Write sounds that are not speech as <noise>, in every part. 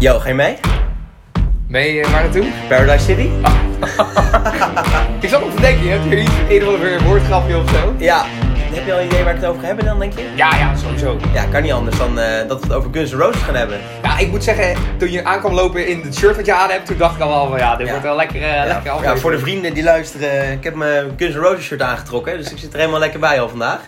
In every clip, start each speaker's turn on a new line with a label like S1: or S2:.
S1: Yo, ga je mee?
S2: Mee uh, waar naartoe?
S1: Paradise City? <laughs>
S2: ik zat nog te denken, je hebt hier iets, een of ander woordgrapje of zo.
S1: Ja. Heb je al een idee waar ik het over ga hebben dan, denk je?
S2: Ja, ja, sowieso.
S1: Ja, kan niet anders dan uh, dat we het over Guns N' Roses gaan hebben.
S2: Ja, ik moet zeggen, toen je aankwam lopen in het shirt wat je aan hebt, toen dacht ik al wel van ja, dit
S1: Ja.
S2: wordt wel lekker, uh,
S1: Ja,
S2: lekker
S1: ja, voor de vrienden die luisteren, ik heb mijn Guns N' Roses shirt aangetrokken, dus ik zit er helemaal lekker bij al vandaag.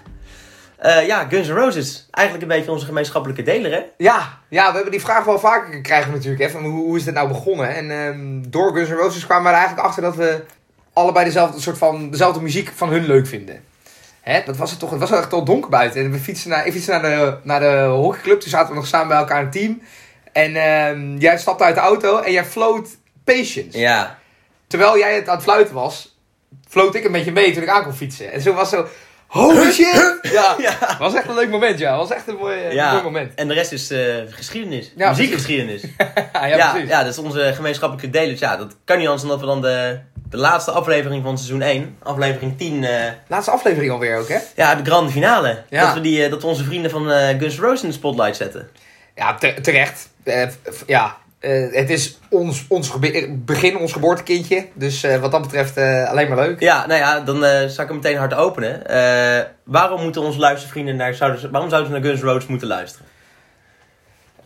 S1: Eh, ja, Guns N' Roses. Eigenlijk een beetje onze gemeenschappelijke deler, hè?
S2: Ja, ja, we hebben die vraag wel vaker krijgen natuurlijk. Hè, van hoe, hoe is dit nou begonnen? En ehm, door Guns N' Roses kwamen we er eigenlijk achter dat we allebei dezelfde soort van dezelfde muziek van hun leuk vinden. Hè, dat was het toch. Het was echt al donker buiten. En we fietsen naar, ik fietste naar de, naar de hockeyclub. Toen zaten we nog samen bij elkaar in een team. En ehm, jij stapte uit de auto en jij floot Patience.
S1: Ja.
S2: Terwijl jij het aan het fluiten was, floot ik een beetje mee toen ik aan kon fietsen. En zo was zo, holy shit! Ja,
S1: Ja.
S2: was echt een leuk moment, ja. was echt een mooi, eh,
S1: Ja.
S2: mooi moment.
S1: En de rest is eh, geschiedenis.
S2: Ja,
S1: Muziekgeschiedenis. <laughs>
S2: ja,
S1: Ja,
S2: precies.
S1: ja, dat is onze gemeenschappelijke delers. Ja, dat kan niet anders dan dat we dan de, de laatste aflevering van seizoen 1, aflevering 10, eh,
S2: Laatste aflevering alweer ook, hè?
S1: ja, de grande finale.
S2: Ja.
S1: Dat, we die, dat we onze vrienden van eh, Guns N' Roses in de spotlight zetten.
S2: Ja, te- terecht. Eh, ja, eh, het is ons, ons gebe- begin, ons geboortekindje. Dus eh, wat dat betreft eh, alleen maar leuk.
S1: Ja, nou ja, dan eh zal ik hem meteen hard openen. Eh, waarom moeten onze luistervrienden naar, zouden ze, waarom zouden ze naar Guns N' Roses moeten luisteren?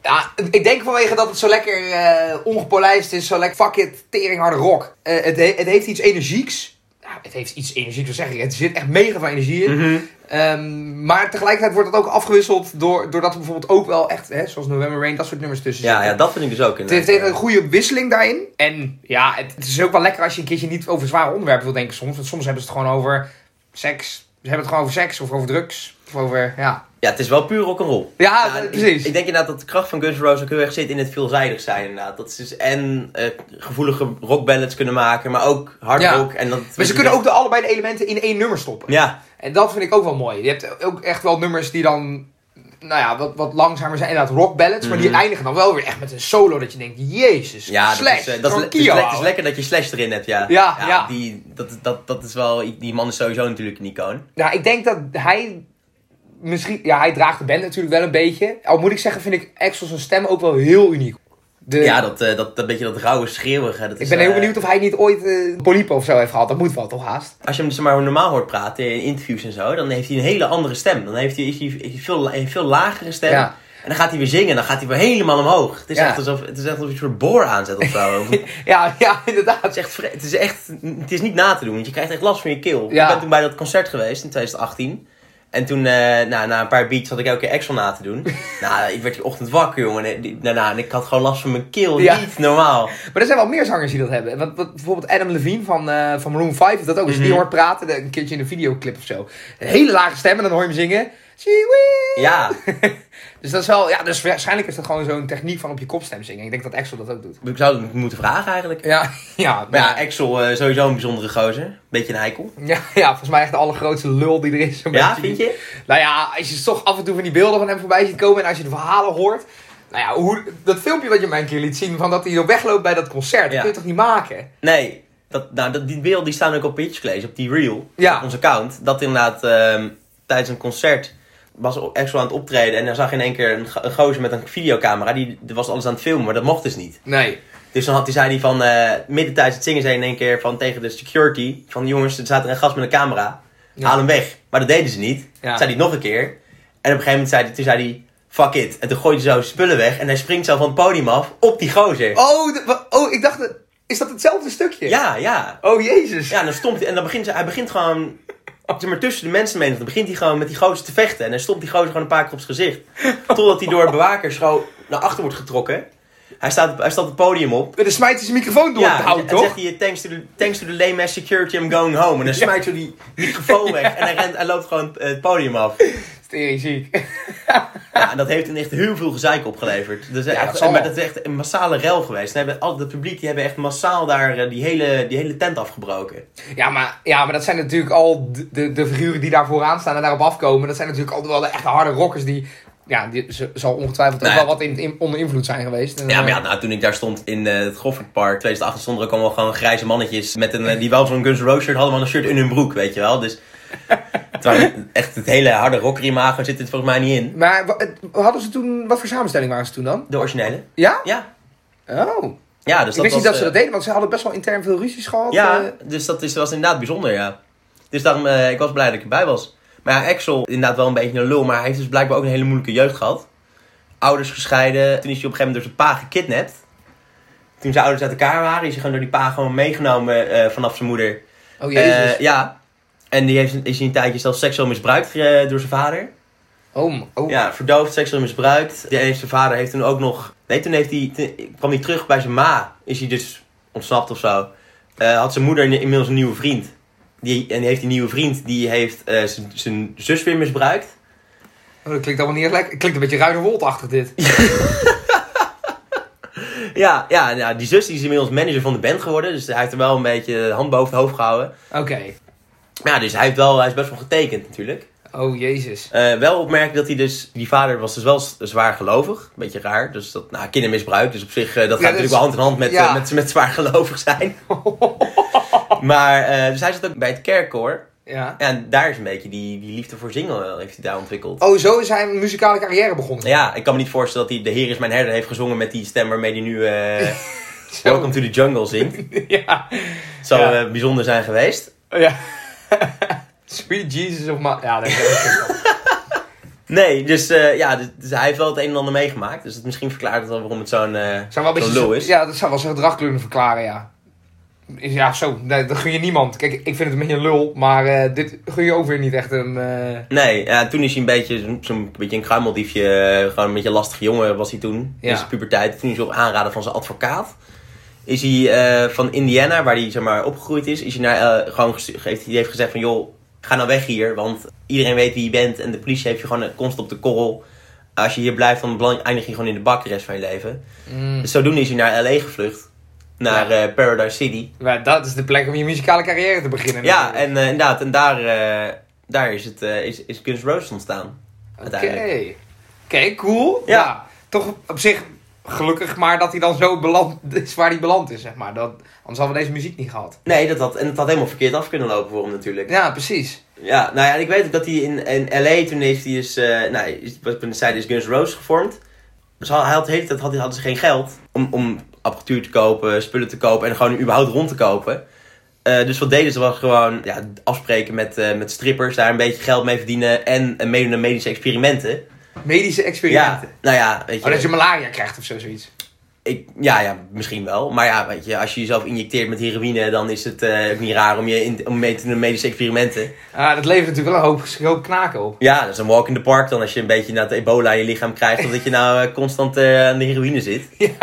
S2: Ja, ik denk vanwege dat het zo lekker eh, ongepolijst is. Zo lekker fuck it, teringharde rock. Eh, het, he- het heeft iets energieks. Ja, het heeft iets energieks, zeg ik. Het zit echt mega van energie in. Ehm, maar tegelijkertijd wordt het ook afgewisseld door, doordat er bijvoorbeeld ook wel echt, hè, zoals November Rain, dat soort nummers tussen
S1: Ja,
S2: zitten.
S1: ja, dat vind ik dus ook.
S2: Het heeft
S1: inderdaad.
S2: een goede wisseling daarin. En ja, het, het is ook wel lekker als je een keertje niet over zware onderwerpen wil denken soms. Want soms hebben ze het gewoon over seks. Ze hebben het gewoon over seks of over drugs. Of over, ja.
S1: Ja, het is wel puur rock'n'roll.
S2: Ja,
S1: Ja, ik-
S2: precies.
S1: Ik, denk inderdaad dat de kracht van Guns N' Roses ook heel erg zit in het veelzijdig zijn inderdaad. Dat ze dus en eh, gevoelige rockballads kunnen maken, maar ook hard
S2: Ja.
S1: rock. En dat,
S2: maar ze kunnen ook de allebei de elementen in één nummer stoppen.
S1: Ja,
S2: En dat vind ik ook wel mooi. Je hebt ook echt wel nummers die dan, nou ja, wat, wat langzamer zijn. Inderdaad rock ballads. Maar die
S1: Mhm.
S2: eindigen dan wel weer echt met een solo dat je denkt, jezus,
S1: ja dat,
S2: slash,
S1: is, eh, dat, is, le- lekker dat je Slash erin hebt, ja.
S2: Ja, ja.
S1: Die, dat, dat, dat is wel, die man is sowieso natuurlijk een icoon.
S2: Nou, ik denk dat hij misschien, ja, hij draagt de band natuurlijk wel een beetje. Al moet ik zeggen, vind ik Axel zijn stem ook wel heel uniek. De,
S1: Ja, dat, eh, dat, dat beetje dat rauwe schreeuwige. Dat
S2: ik
S1: is,
S2: ben heel
S1: eh,
S2: benieuwd of hij niet ooit eh polypen of zo heeft gehad. Dat moet wel, toch haast?
S1: Als je hem zeg maar, normaal hoort praten in interviews en zo, dan heeft hij een hele andere stem. Dan heeft hij, is hij, is hij veel, een veel lagere stem.
S2: Ja.
S1: En dan gaat hij weer zingen, dan gaat hij weer helemaal omhoog. Het is,
S2: Ja.
S1: echt, alsof, het is echt alsof je een soort boor aanzet of zo. <laughs> het,
S2: Ja, ja,
S1: is
S2: inderdaad.
S1: echt, vre- het is echt, het is niet na te doen, want je krijgt echt last van je keel.
S2: Ja.
S1: Ik ben toen bij dat concert geweest in 2018. En toen, eh, nou, na een paar beats had ik elke keer Axel na te doen. <laughs> nou, ik werd die ochtend wakker, jongen. En, daarna, en ik had gewoon last van mijn keel.
S2: Ja.
S1: Niet normaal.
S2: Maar er zijn wel meer zangers die dat hebben. Want, wat, bijvoorbeeld Adam Levine van, eh van Maroon 5 heeft dat ook. Als je die
S1: Mhm.
S2: hoort praten, de- een keertje in een videoclip of zo. Een hele lage stem en dan hoor je hem zingen.
S1: Ja, <laughs>
S2: Dus dat is wel, ja, dus waarschijnlijk is dat gewoon zo'n techniek van op je kopstem zingen. Ik denk dat Axel dat ook doet.
S1: ik zou het moeten vragen eigenlijk.
S2: Ja, <laughs> ja,
S1: Maar ja, Axel eh, sowieso een bijzondere gozer. Beetje een heikel.
S2: ja, <laughs> ja, volgens mij echt de allergrootste lul die er is.
S1: Ja,
S2: beetje.
S1: vind je?
S2: Nou ja, als je toch af en toe van die beelden van hem voorbij ziet komen en als je de verhalen hoort. Nou ja, hoe, dat filmpje wat je mij een keer liet zien van dat hij er wegloopt bij dat concert, dat kun je toch niet maken?
S1: Nee. Dat, nou, dat, die beelden die staan ook op Pitch College, op die reel.
S2: Ja.
S1: Op ons account. Dat inderdaad ehm, tijdens een concert was Axel aan het optreden. En dan zag je in één keer een, een gozer met een videocamera. Die die was alles aan het filmen, maar dat mocht dus niet.
S2: Nee.
S1: Dus dan had, hij zei hij van, eh midden tijdens het zingen zei in één keer van tegen de security. Van jongens, er staat er een gast met een camera.
S2: Ja.
S1: Haal hem weg. Maar dat deden ze niet.
S2: Ja.
S1: Zei hij nog een keer. En op een gegeven moment zei hij, toen zei hij, fuck it. En toen gooide hij zo spullen weg. En hij springt zo van het podium af op die gozer.
S2: Oh, oh ik dacht, is dat hetzelfde stukje?
S1: Ja, ja.
S2: Oh jezus.
S1: Ja, dan stomt hij, en dan begint hij begint gewoon, zeg maar tussen de mensen mee, dan begint hij gewoon met die gozer te vechten. En dan stomt die gozer gewoon een paar keer op zijn gezicht. <laughs> Totdat hij door bewakers gewoon naar achter wordt getrokken. Hij staat, hij staat het podium op.
S2: En dan smijt hij zijn microfoon door
S1: Ja,
S2: het hout, toch?
S1: zegt hij, thanks to, the, thanks to the lame ass security, I'm going home. En dan smijt hij die microfoon weg <laughs> en hij, rent, hij loopt gewoon het podium af.
S2: Tering ziek.
S1: Ja, en dat heeft hem echt heel veel gezeik opgeleverd. Dus
S2: Ja,
S1: echt,
S2: dat
S1: maar is echt een massale rel geweest. En hebben, al het publiek die hebben echt massaal daar eh, die hele, die hele tent afgebroken.
S2: Ja maar, ja, maar dat zijn natuurlijk al de, de, figuren die daar vooraan staan en daarop afkomen. Dat zijn natuurlijk al wel de echte harde rockers die... Ja, die zal ongetwijfeld ook
S1: Nou
S2: wel wat in, in- onder invloed zijn geweest. En,
S1: Ja, maar
S2: eh,
S1: ja, nou, toen ik daar stond in eh, het Goffertpark 2008 stonden er ook allemaal gewoon grijze mannetjes met een, die wel zo'n Guns N' Roses shirt hadden, maar een shirt in hun broek, weet je wel. Dus het waren echt het hele harde rocker imago zit er volgens mij niet in.
S2: Maar wa- het- hadden ze toen... Wat voor samenstelling waren ze toen dan?
S1: De originele.
S2: Ja?
S1: Ja.
S2: Oh,
S1: Ja, dus
S2: ik wist niet
S1: was,
S2: dat ze
S1: eh,
S2: dat deden, want ze hadden best wel intern veel ruzies gehad.
S1: Ja,
S2: eh.
S1: dus dat is, was inderdaad bijzonder, ja. Dus daarom, eh, ik was blij dat ik erbij was. Maar ja, Axel, inderdaad wel een beetje een lul, maar hij heeft dus blijkbaar ook een hele moeilijke jeugd gehad. Ouders gescheiden, toen is hij op een gegeven moment door zijn pa gekidnapt. Toen zijn ouders uit elkaar waren, is hij gewoon door die pa gewoon meegenomen eh, vanaf zijn moeder.
S2: Oh jezus.
S1: Eh, ja, en die heeft, is hij een tijdje zelfs seksueel misbruikt eh, door zijn vader.
S2: oh, oh.
S1: Ja, verdoofd, seksueel misbruikt. Die heeft zijn vader heeft toen ook nog... Nee, toen heeft hij, toen kwam hij terug bij zijn ma. Is hij dus ontsnapt of zo. Eh, had zijn moeder inmiddels een nieuwe vriend. Die, en die heeft die nieuwe vriend, die heeft eh, zijn- zus weer misbruikt.
S2: Oh, dat klinkt allemaal niet echt lekker. Het klinkt een beetje Ruiderwold-achtig dit. <laughs>
S1: Ja, ja, ja, die zus die is inmiddels manager van de band geworden. Dus hij heeft er wel een beetje de hand boven het hoofd gehouden.
S2: Oké.
S1: Ja, dus hij, heeft wel, hij is best wel getekend natuurlijk.
S2: Oh jezus.
S1: Eh, wel opmerken dat hij dus... Die vader was dus wel zwaar gelovig. Beetje raar. Dus dat, nou, kindermisbruik. Dus op zich, eh, dat gaat
S2: dus-
S1: natuurlijk wel hand in hand met,
S2: ja.
S1: eh, met, met zwaar gelovig zijn. <laughs> maar, dus hij zat ook bij het kerkkoor.
S2: Ja.
S1: En daar is een beetje die, die liefde voor zingen heeft hij daar ontwikkeld.
S2: Oh, zo is hij een muzikale carrière begonnen.
S1: Ja, ik kan me niet voorstellen dat hij De Heer is mijn herder heeft gezongen met die stem waarmee hij nu. <laughs> Welcome to the Jungle zingt.
S2: ja.
S1: Het zou
S2: Ja.
S1: bijzonder zijn geweest.
S2: Ja. Sweet Jesus of my... Ja, dat is wel.
S1: Nee, dus, eh, ja, dus, dus hij heeft wel het een en ander meegemaakt. Dus het misschien verklaart het wel waarom het zo'n
S2: zou beetje
S1: lul is.
S2: Ja, dat zou wel zijn gedrag kunnen verklaren, ja. Ja, zo. Nee, dat gun je niemand. Kijk, ik vind het een beetje een lul, maar eh, dit gun je ook weer niet echt een...
S1: Nee, ja, toen is hij een beetje zo'n beetje een kruimeldiefje. Gewoon een beetje een lastige jongen was hij toen.
S2: Ja.
S1: In zijn puberteit. Toen is hij op aanraden van zijn advocaat. Is hij eh, van Indiana, waar hij zeg maar, opgegroeid is. Is hij naar, eh, gewoon heeft, hij heeft gezegd van... joh, ga nou weg hier. Want iedereen weet wie je bent. En de politie heeft je gewoon constant op de korrel. Als je hier blijft, dan eindig je gewoon in de bak de rest van je leven.
S2: mm.
S1: Dus zodoende is hij naar L.A. gevlucht. Naar eh, Paradise City.
S2: Maar dat is de plek om je muzikale carrière te beginnen.
S1: Ja, en eh, inderdaad. En daar, eh, daar is, het, eh, is, is Guns N' Roses ontstaan.
S2: Oké.
S1: uiteindelijk.
S2: Oké, cool.
S1: Ja.
S2: Ja. Toch op zich gelukkig maar dat hij dan zo beland is waar hij beland is, zeg maar. Dat, anders hadden we deze muziek niet gehad.
S1: Nee, dat had, en het had helemaal verkeerd af kunnen lopen voor hem natuurlijk.
S2: Ja, precies.
S1: Ja, nou ja, en ik weet ook dat hij in, in L.A. toen heeft hij dus, eh nou, wat zei, is Guns N' Roses gevormd. Dus hij had de hele tijd had, hadden ze geen geld om, om apparatuur te kopen, spullen te kopen en gewoon überhaupt rond te kopen. Eh, dus wat deden ze was gewoon ja, afspreken met, eh, met strippers, daar een beetje geld mee verdienen en, en meedoen aan medische experimenten.
S2: Medische
S1: Ja,
S2: experimenten.
S1: nou ja, weet je.
S2: Oh, dat je malaria krijgt of zo, zoiets.
S1: Ik, ja, ja, misschien wel. Maar ja, weet je, als je jezelf injecteert met heroïne, dan is het eh, niet raar om je in, om mee te doen aan medische experimenten.
S2: Ah, dat levert natuurlijk wel een hoop, een hoop knaken op.
S1: Ja, dat is een walk in the park dan als je een beetje naar het ebola in je lichaam krijgt, of dat je nou eh, constant eh, aan de heroïne zit. <laughs>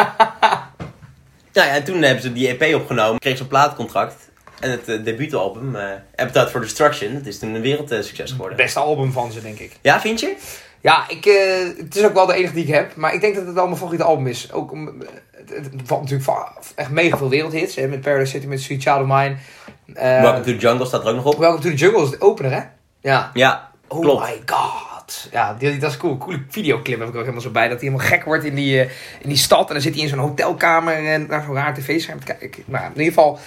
S1: Nou ja, en toen hebben ze die EP opgenomen, kreeg ze een plaatcontract. En het eh, debuutalbum, Appetite for Destruction, dat is toen een wereldsucces geworden.
S2: Beste album van ze, denk ik.
S1: Ja, vind je?
S2: Ja, ik, eh, het is ook wel de enige die ik heb. Maar ik denk dat het wel mijn favoriete album is. Ook om, het, het valt natuurlijk echt mega veel wereldhits. Hè, met Paradise City, met Sweet Child of Mine. Eh,
S1: Welcome to the Jungle staat er ook nog op.
S2: Welcome to the Jungle is de opener, hè? Ja.
S1: Ja,
S2: Oh
S1: klopt.
S2: my god. Ja, die, dat is cool. Coole videoclip heb ik ook helemaal zo bij. Dat hij helemaal gek wordt in die, eh, in die stad. En dan zit hij in zo'n hotelkamer en naar zo'n raar tv-scherm te kijken. Nou, in ieder geval...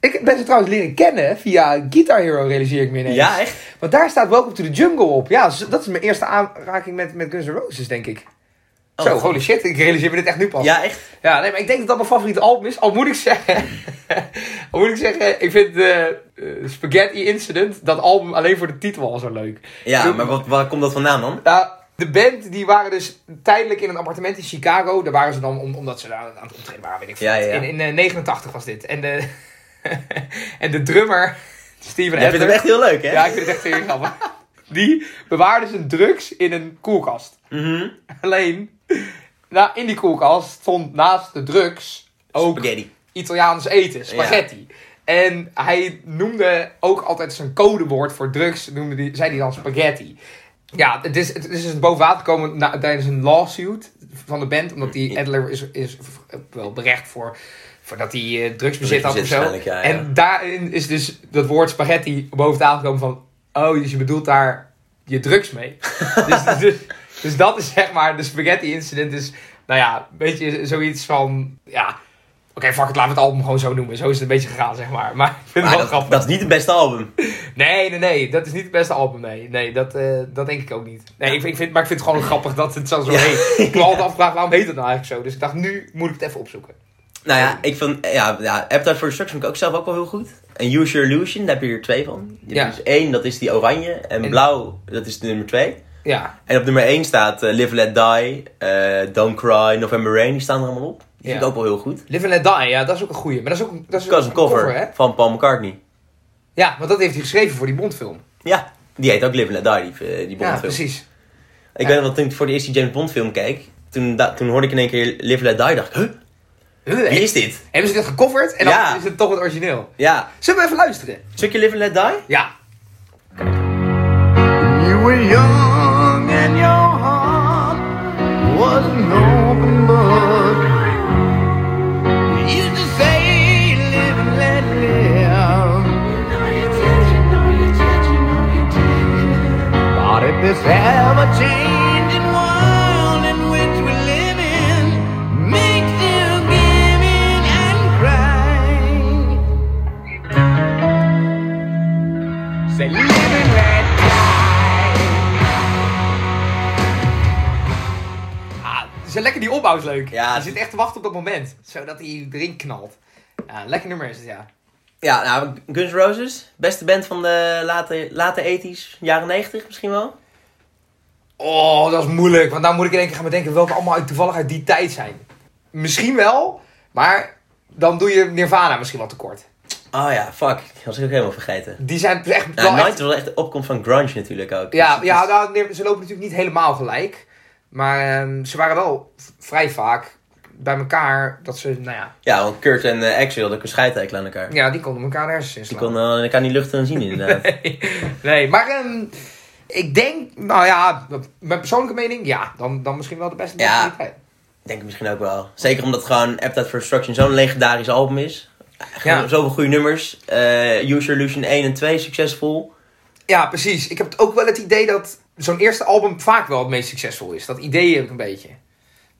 S2: Ik ben ze trouwens leren kennen via Guitar Hero, realiseer ik me ineens.
S1: Ja, echt?
S2: Want daar staat Welcome to the Jungle op. Ja, dus dat is mijn eerste aanraking met, met Guns N' Roses, denk ik.
S1: Oh,
S2: Zo, holy shit, ik realiseer me dit echt nu pas.
S1: Ja, echt?
S2: Ja, nee, maar ik denk dat dat mijn favoriete album is. Al moet ik zeggen, <laughs> al moet ik zeggen, ik vind eh, eh, Spaghetti Incident, dat album alleen voor de titel al zo leuk.
S1: Ja, maar wat, waar komt dat vandaan dan?
S2: Nou, de band die waren dus tijdelijk in een appartement in Chicago. Daar waren ze dan om, omdat ze daar aan het optreden waren, weet ik veel.
S1: Ja, ja, ja.
S2: In, in eh, 89 was dit. En de, <laughs> <laughs> en de drummer, Steven
S1: Jij vindt
S2: Adler.
S1: hem echt heel leuk, hè?
S2: Ja, ik vind het echt heel grappig. Die bewaarde zijn drugs in een koelkast.
S1: Mhm.
S2: Alleen, nou, in die koelkast stond naast de drugs ook
S1: Spaghetti.
S2: Italiaans eten, spaghetti. En hij noemde ook altijd zijn codewoord voor drugs, noemde die, zei hij dan spaghetti. Ja, het is, het is dus boven water gekomen na- tijdens een lawsuit van de band, omdat die Adler is, is wel berecht voor, voor dat hij eh, drugsbezit had of zo.
S1: ja.
S2: En daarin is dus dat woord spaghetti boven tafel gekomen van, oh, dus je bedoelt daar je drugs mee. <laughs> dus, dus, dus dat is zeg maar, de spaghetti incident is, nou ja, een beetje zoiets van, ja, Oké, fuck het, laten we het album gewoon zo noemen. Zo is het een beetje gegaan, zeg maar. Maar ik vind het wel
S1: dat,
S2: grappig.
S1: dat is niet het beste album.
S2: Nee, nee, nee. Dat is niet het beste album, nee. Nee, dat, eh, dat denk ik ook niet. Nee, ik, ik vind, maar ik vind het gewoon grappig dat het zo, zo
S1: Ja.
S2: heet. Ik wil altijd <laughs> afvragen, waarom heet het nou eigenlijk zo? Dus ik dacht, nu moet ik het even opzoeken.
S1: Nou ja, ik vind, ja, ja Appetite for Destruction vind ik ook zelf ook wel heel goed. En Use Your Illusion, daar heb je er twee van. Je
S2: Ja.
S1: Dus één, dat is die oranje. En,
S2: En-
S1: blauw, dat is de nummer twee.
S2: Ja,
S1: En op nummer één staat eh, Live Let Die, eh, Don't Cry, November Rain. Die staan er allemaal op. Die vind
S2: Ja.
S1: ik ook wel heel goed.
S2: Live and Let Die, ja, dat is ook een goeie. Maar dat is ook, dat is
S1: Dat een cover,
S2: hè?
S1: van Paul McCartney.
S2: Ja, want dat heeft hij geschreven voor die Bondfilm.
S1: Ja, die heet ook Live Let Die, die, eh, die
S2: Ja,
S1: Bondfilm.
S2: precies.
S1: ik
S2: Ja.
S1: weet nog toen ik voor de eerste James Bond film keek, toen, toen hoorde ik in één keer Live Let Die, dacht ik, huh,
S2: Huh,
S1: wie is dit?
S2: Hebben ze dit gecoverd en dan
S1: Ja.
S2: is het toch het origineel.
S1: Ja,
S2: Zullen we even luisteren?
S1: stukje Live Let Die?
S2: Ja.
S3: You were young and your heart was an open book. You used to say, live and let live. But if this ever-changing world
S2: zo lekker die opbouw is leuk.
S1: Ja,
S2: je
S1: het-
S2: zit echt te wachten op dat moment. Zodat hij erin knalt. Ja, lekker nummer is het, ja.
S1: Ja, nou, Guns N' Roses, beste band van de late, late 80s, jaren 90 misschien wel.
S2: Oh, dat is moeilijk. Want nou moet ik in één keer gaan bedenken welke allemaal uit- toevallig uit die tijd zijn. Misschien wel, maar dan doe je Nirvana misschien wat tekort.
S1: Oh ja, fuck, dat was ik ook helemaal vergeten.
S2: Die zijn echt
S1: Nou,
S2: wel echt-
S1: Night was wel echt de opkomst van grunge natuurlijk ook.
S2: Ja,
S1: Dus-
S2: ja
S1: dus-
S2: nou, ze lopen natuurlijk niet helemaal gelijk. Maar ehm, ze waren wel vrij vaak bij elkaar dat ze, nou ja,
S1: ja, want Kurt en eh, Axel hadden ook een scheidtijkel aan elkaar.
S2: ja die konden elkaar nergens in
S1: Die
S2: slaan.
S1: kon uh, elkaar niet luchten en zien inderdaad. <laughs>
S2: Nee, nee, maar ehm, ik denk, nou ja, mijn persoonlijke mening, ja, dan, dan misschien wel de beste
S1: Ja.
S2: van die tijd.
S1: Ik denk het misschien ook wel. Zeker omdat gewoon Appetite for Destruction zo'n legendarisch album is.
S2: Ja.
S1: Zoveel goede nummers. Eh Use Your Illusion 1 en 2 succesvol.
S2: Ja, precies. Ik heb ook wel het idee dat zo'n eerste album vaak wel het meest succesvol is. Dat idee heb ik een beetje.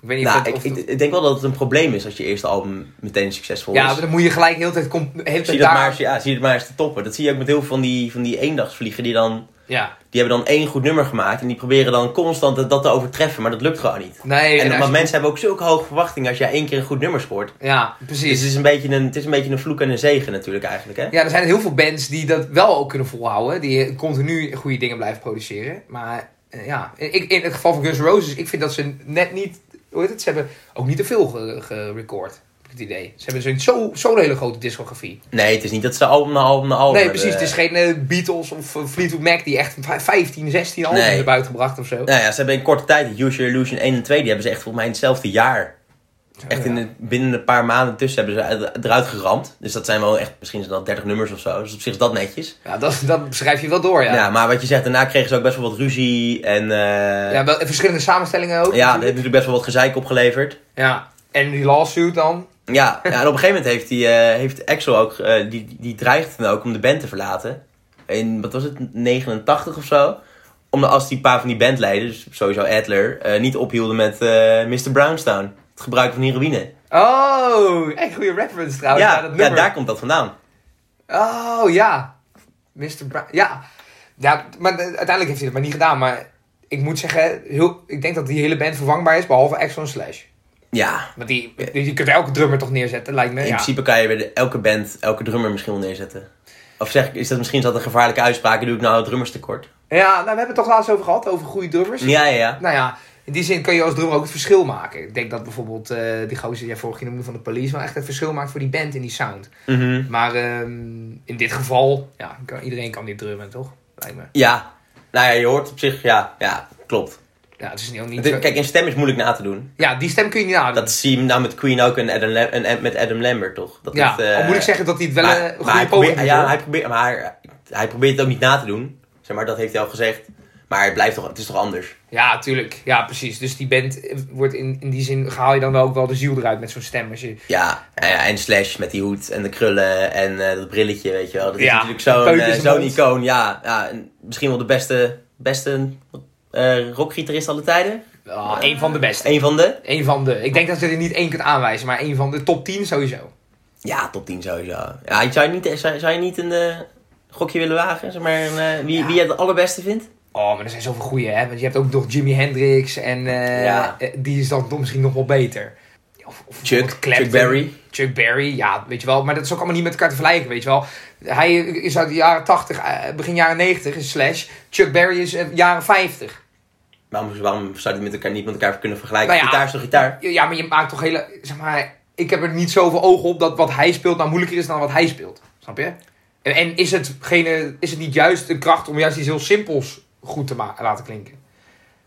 S2: Ik weet niet
S1: Nou,
S2: of,
S1: ik,
S2: of-
S1: ik, ik denk wel dat het een probleem is als je eerste album meteen succesvol
S2: ja,
S1: is.
S2: maar dan moet je gelijk heel de tijd,
S1: Zie
S2: tijd
S1: dat,
S2: daar...
S1: maar, ja, zie het maar eens te toppen. Dat zie je ook met heel veel van die, van die eendagsvliegen. Die, dan,
S2: Ja,
S1: die hebben dan één goed nummer gemaakt. En die proberen dan constant dat, te overtreffen. Maar dat lukt gewoon niet.
S2: nee.
S1: En, maar
S2: je-
S1: mensen hebben ook zulke hoge verwachtingen als jij één keer een goed nummer scoort.
S2: Ja,
S1: Dus
S2: precies.
S1: het is, een beetje een, het is een beetje een vloek en een zegen natuurlijk eigenlijk. Hè?
S2: Ja, er zijn heel veel bands die dat wel ook kunnen volhouden. Die continu goede dingen blijven produceren. Maar eh, ja, ik, in het geval van Guns N' Roses, ik vind dat ze net niet... Hoe heet het? Ze hebben ook niet te veel ge- gerecord. Ik het idee. Ze hebben zo'n zo, zo'n hele grote discografie.
S1: Nee, het is niet dat ze album na album na album
S2: Nee,
S1: hebben.
S2: precies. Het is geen eh, Beatles of eh, Fleetwood Mac die echt vij- 15, 16 albums
S1: Nee.
S2: hebben uitgebracht of zo.
S1: Nou ja, ze hebben in korte tijd, Use Your Illusion 1 en 2, die hebben ze echt volgens mij in hetzelfde jaar. Echt in de, binnen een paar maanden tussen hebben ze uit- eruit geramd. Dus dat zijn wel echt, misschien zijn dat 30 nummers of zo. Dus op zich is dat netjes.
S2: Ja, dat, dat beschrijf je wel door, ja.
S1: Ja. maar wat je zegt, daarna kregen ze ook best wel wat ruzie. En eh,
S2: Ja, wel, verschillende samenstellingen ook.
S1: ja, dat heeft
S2: natuurlijk
S1: best wel wat gezeik opgeleverd.
S2: ja. En die lawsuit dan.
S1: Ja, en op een gegeven moment heeft, die, eh, heeft Axel ook, eh, die, die dreigt dan ook om de band te verlaten. In, wat was het, 89 of zo. Omdat als die paar van die bandleden, dus sowieso Adler, eh, niet ophielden met Mr. Brownstone. Het gebruik van heroïne.
S2: Oh, echt goede reference trouwens.
S1: ja,
S2: dat
S1: ja, daar komt dat vandaan.
S2: Oh, ja. Mr. Brown. Ja. Ja, maar de- uiteindelijk heeft hij het maar niet gedaan. Maar ik moet zeggen, heel, ik denk dat die hele band vervangbaar is, behalve Axel en Slash.
S1: Ja,
S2: Want die, die, je kunt elke drummer toch neerzetten, lijkt me.
S1: in
S2: ja.
S1: principe kan je bij de- elke band, elke drummer misschien wel neerzetten. Of zeg ik, is dat misschien is dat een gevaarlijke uitspraak? Doe ik nou het drummers tekort?
S2: Ja, nou, we hebben het toch laatst over gehad, over goede drummers.
S1: Ja, ja, ja.
S2: Nou ja, in die zin kun je als drummer ook het verschil maken. Ik denk dat bijvoorbeeld eh, die gozer die jij vorige keer noemde van de police wel echt het verschil maakt voor die band in die sound.
S1: Mhm.
S2: Maar ehm, in dit geval, ja, kan, iedereen kan dit drummen, toch? Lijkt me.
S1: Ja. Nou ja, je hoort op zich, ja, ja klopt.
S2: Ja, het is niet, niet zo-
S1: Kijk, een stem is moeilijk na te doen.
S2: Ja, die stem kun je niet nadoen.
S1: Dat zie je nou met Queen ook en, Adam met Adam Lambert, toch? Dat
S2: ja,
S1: het, eh,
S2: al moet ik zeggen dat hij het wel
S1: maar,
S2: een goede
S1: hij
S2: poging
S1: probeert,
S2: is,
S1: ja, hij probeert, maar hij probeert het ook niet na te doen. Zeg maar, dat heeft hij al gezegd. Maar het, blijft toch, het is toch anders?
S2: Ja, tuurlijk. Ja, precies. Dus die band eh, wordt in, in die zin, haal je dan wel ook wel de ziel eruit met zo'n stem. Als je,
S1: Ja, en, ja, en Slash met die hoed en de krullen en eh, dat brilletje, weet je wel. Dat is
S2: Ja,
S1: natuurlijk zo'n
S2: mond.
S1: icoon. Ja, ja en misschien wel de beste, beste eh rockgitarist aller tijden.
S2: Ah, een van de beste.
S1: Een van de?
S2: Een van de. Ik denk dat je er niet één kunt aanwijzen, maar een van de top 10 sowieso.
S1: Ja, top 10 sowieso. Ja, zou je niet, zou, zou je niet een eh, gokje willen wagen? Zeg maar, een, eh, wie,
S2: Ja.
S1: wie je het allerbeste vindt?
S2: Oh, maar er zijn zoveel goeie, hè? Want je hebt ook nog Jimi Hendrix en
S1: Ja.
S2: die is dan misschien nog wel beter. Of, of
S1: Chuck, Berry.
S2: Chuck Berry, ja, weet je wel. Maar dat is ook allemaal niet met elkaar te vergelijken, weet je wel. Hij is uit de jaren 80, eh, begin jaren 90, is Slash. Chuck Berry is eh, jaren 50.
S1: Waarom, waarom zou je het met elkaar niet met elkaar kunnen vergelijken?
S2: Nou ja.
S1: Gitaar is toch gitaar?
S2: Ja, maar je maakt toch hele... Zeg maar, ik heb er niet zoveel ogen op dat wat hij speelt nou moeilijker is dan wat hij speelt. Snap je? En, en is, hetgene, is het niet juist een kracht om juist iets heel simpels goed te laten klinken?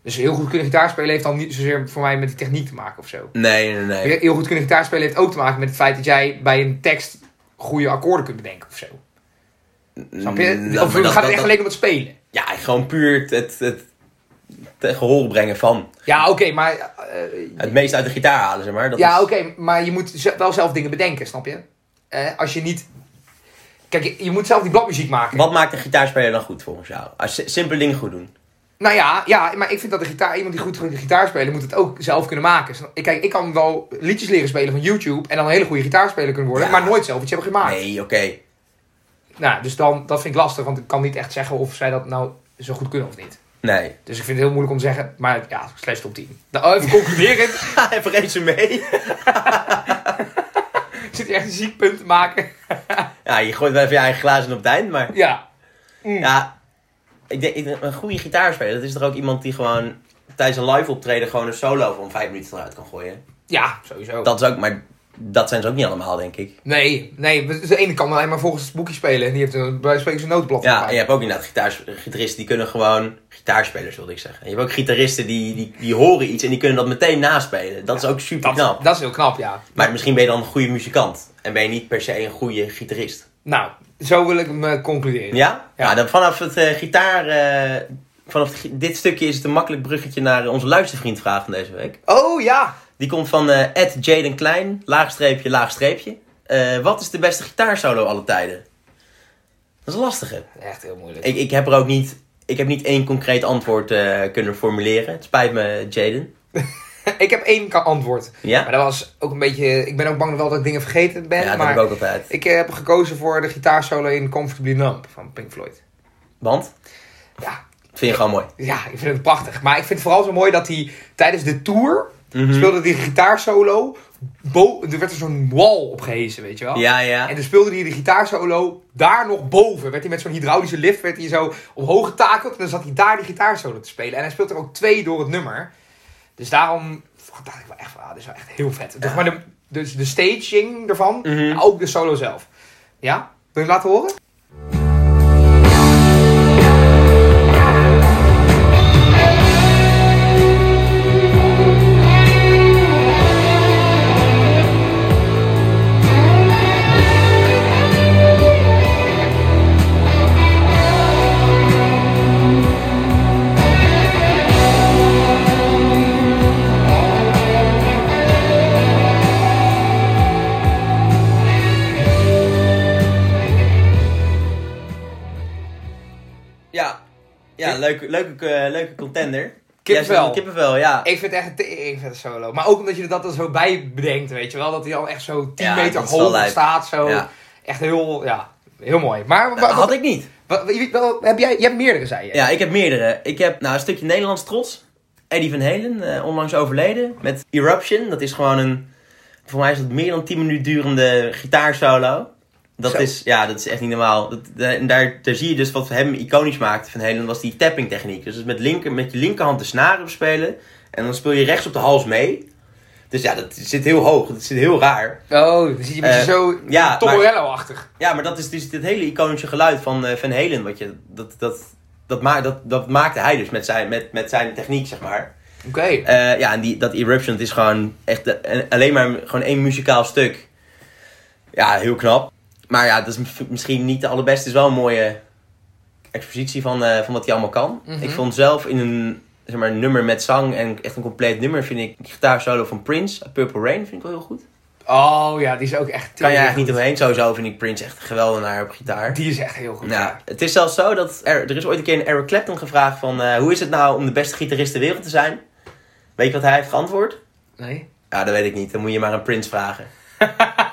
S2: Dus heel goed kunnen gitaar spelen heeft dan niet zozeer voor mij met die techniek te maken of zo.
S1: Nee, nee, nee.
S2: Heel goed kunnen gitaar spelen heeft ook te maken met het feit dat jij bij een tekst goede akkoorden kunt bedenken of zo. Snap je?
S1: Mm,
S2: of
S1: maar
S2: gaat
S1: dat-
S2: het
S1: dat-
S2: echt alleen om het spelen?
S1: Ja, gewoon puur het, het, het, brengen van.
S2: Ja, oké, maar... eh,
S1: Het meest uit de gitaar halen, zeg maar. Dat
S2: ja,
S1: is-
S2: oké, maar je moet wel zelf dingen bedenken, snap je? Eh, als je niet... Kijk, je, je moet zelf die bladmuziek maken.
S1: Wat maakt een gitaarspeler dan goed volgens jou? Als si- simpele dingen goed doen.
S2: Nou ja, ja, maar ik vind dat de gitaar, iemand die goed kan gitaar spelen, moet het ook zelf kunnen maken. Kijk, ik kan wel liedjes leren spelen van YouTube en dan een hele goede gitaarspeler kunnen worden,
S1: Ja.
S2: maar nooit zelf iets hebben gemaakt.
S1: Nee, oké.
S2: Nou, dus dan, dat vind ik lastig, want ik kan niet echt zeggen of zij dat nou zo goed kunnen of niet.
S1: Nee.
S2: Dus ik vind het heel moeilijk om te zeggen, maar ja, slash top 10. Nou, even concluderend, <laughs>
S1: Even resume. <laughs>
S2: zit je echt een ziek punt te maken.
S1: Ja, je gooit wel even je eigen glazen op het eind, maar...
S2: Ja.
S1: Ja, ik denk, een goede gitaarspeler, dat is toch ook iemand die gewoon tijdens een live optreden gewoon een solo van vijf minuten eruit kan gooien.
S2: Ja, sowieso.
S1: Dat is ook, maar dat zijn ze ook niet allemaal, denk ik.
S2: Nee, nee, dus de ene kan alleen maar volgens het boekje spelen en die heeft een, bij spreken zijn notenblad.
S1: Ja,
S2: erbij.
S1: en je hebt ook inderdaad gitaars, gitaristen die kunnen gewoon, gitaarspelers wilde ik zeggen. En je hebt ook gitaristen die, die, die horen iets en die kunnen dat meteen naspelen. Dat is ook super
S2: dat,
S1: knap.
S2: dat is heel knap, ja.
S1: Maar misschien ben je dan een goede muzikant en ben je niet per se een goede gitarist.
S2: Nou, zo wil ik hem eh, concluderen.
S1: Ja?
S2: Ja.
S1: Ja. dan vanaf het eh, gitaar, eh, vanaf dit stukje is het een makkelijk bruggetje naar onze luistervriendvraag van deze week.
S2: Oh ja!
S1: Die komt van eh Jaden Klein, laagstreepje, laagstreepje. Eh, wat is de beste gitaarsolo alle tijden? Dat is een lastige.
S2: Echt heel moeilijk.
S1: Ik, ik heb er ook niet, ik heb niet één concreet antwoord kunnen formuleren. Het spijt me, Jaden. <laughs> <laughs>
S2: Ik heb één antwoord.
S1: Ja?
S2: Maar dat was ook een beetje... Ik ben ook bang wel dat ik dingen vergeten ben.
S1: Ja, dat
S2: maar
S1: heb ik ook altijd.
S2: ik eh, heb gekozen voor de gitaarsolo in Comfortably Numb van Pink Floyd.
S1: Want?
S2: Ja,
S1: Vind je gewoon mooi.
S2: ja, ik vind het prachtig. Maar ik vind het vooral zo mooi dat hij tijdens de tour...
S1: Mhm.
S2: speelde die gitaarsolo... Bo er werd er zo'n wall opgehezen, weet je wel?
S1: Ja, ja.
S2: En dan speelde hij de gitaarsolo daar nog boven. Werd hij met zo'n hydraulische lift werd hij zo omhoog getakeld. En dan zat hij daar die gitaarsolo te spelen. En hij speelt er ook twee door het nummer. Dus daarom dacht ik wel echt van, ah, dit is wel echt heel vet. Dus, maar de, dus de staging ervan,
S1: Mhm.
S2: ook de solo zelf. Ja? Wil je het laten horen?
S1: Leuke, leuke, eh, leuke contender.
S2: Kippenvel.
S1: Ja, kippenvel, ja.
S2: Ik vind het echt een tering vette solo. Maar ook omdat je dat er zo bij bedenkt, weet je wel. Dat hij al echt zo 10
S1: Ja,
S2: meter
S1: dat
S2: hoog staat. Zo.
S1: Ja.
S2: Echt heel, ja, heel mooi. Maar
S1: Dat had ik niet.
S2: wa- wie- wel, heb jij, je hebt meerdere, zei je?
S1: Ja, ik heb meerdere. Ik heb nou, een stukje Nederlands trots. Eddie Van Halen, eh, onlangs overleden. Met Eruption. Dat is gewoon een... Voor mij is het meer dan 10 minuten durende gitaarsolo. Dat
S2: Zo.
S1: is, ja, dat is echt niet normaal. Dat, da- en daar, daar zie je dus wat hem iconisch maakte van Halen, was die tapping techniek. Dus met, linker, met je linkerhand de snaren spelen. En dan speel je rechts op de hals mee. Dus ja, dat zit heel hoog. Dat zit heel raar.
S2: Oh, dan zie je een beetje
S1: Eh,
S2: zo
S1: ja,
S2: Tom.
S1: Ja, maar dat is dus het hele iconische geluid van eh, Van Halen. Wat je, dat, dat, dat, ma dat, dat maakte hij dus met zijn, met, met zijn techniek, zeg maar.
S2: Oké.
S1: Eh, ja, en die, dat Eruption is gewoon echt alleen maar gewoon één muzikaal stuk. Ja, heel knap. Maar ja, dat is misschien niet de allerbeste. Het is wel een mooie expositie van, eh, van wat hij allemaal kan.
S2: Mhm.
S1: Ik vond zelf in een zeg maar, nummer met zang en echt een compleet nummer... vind ik de gitaarsolo van Prince, Purple Rain, vind ik wel heel goed.
S2: Oh ja, die is ook echt...
S1: Kan je eigenlijk niet omheen. Sowieso vind ik Prince echt een geweldenaar op gitaar.
S2: Die is echt heel goed.
S1: Nou, het is zelfs zo dat er, er is ooit een keer een Eric Clapton gevraagd van... eh, hoe is het nou om de beste gitarist ter wereld te zijn? Weet je wat hij heeft geantwoord?
S2: Nee.
S1: Ja, dat weet ik niet. Dan moet je maar aan Prince vragen. <laughs>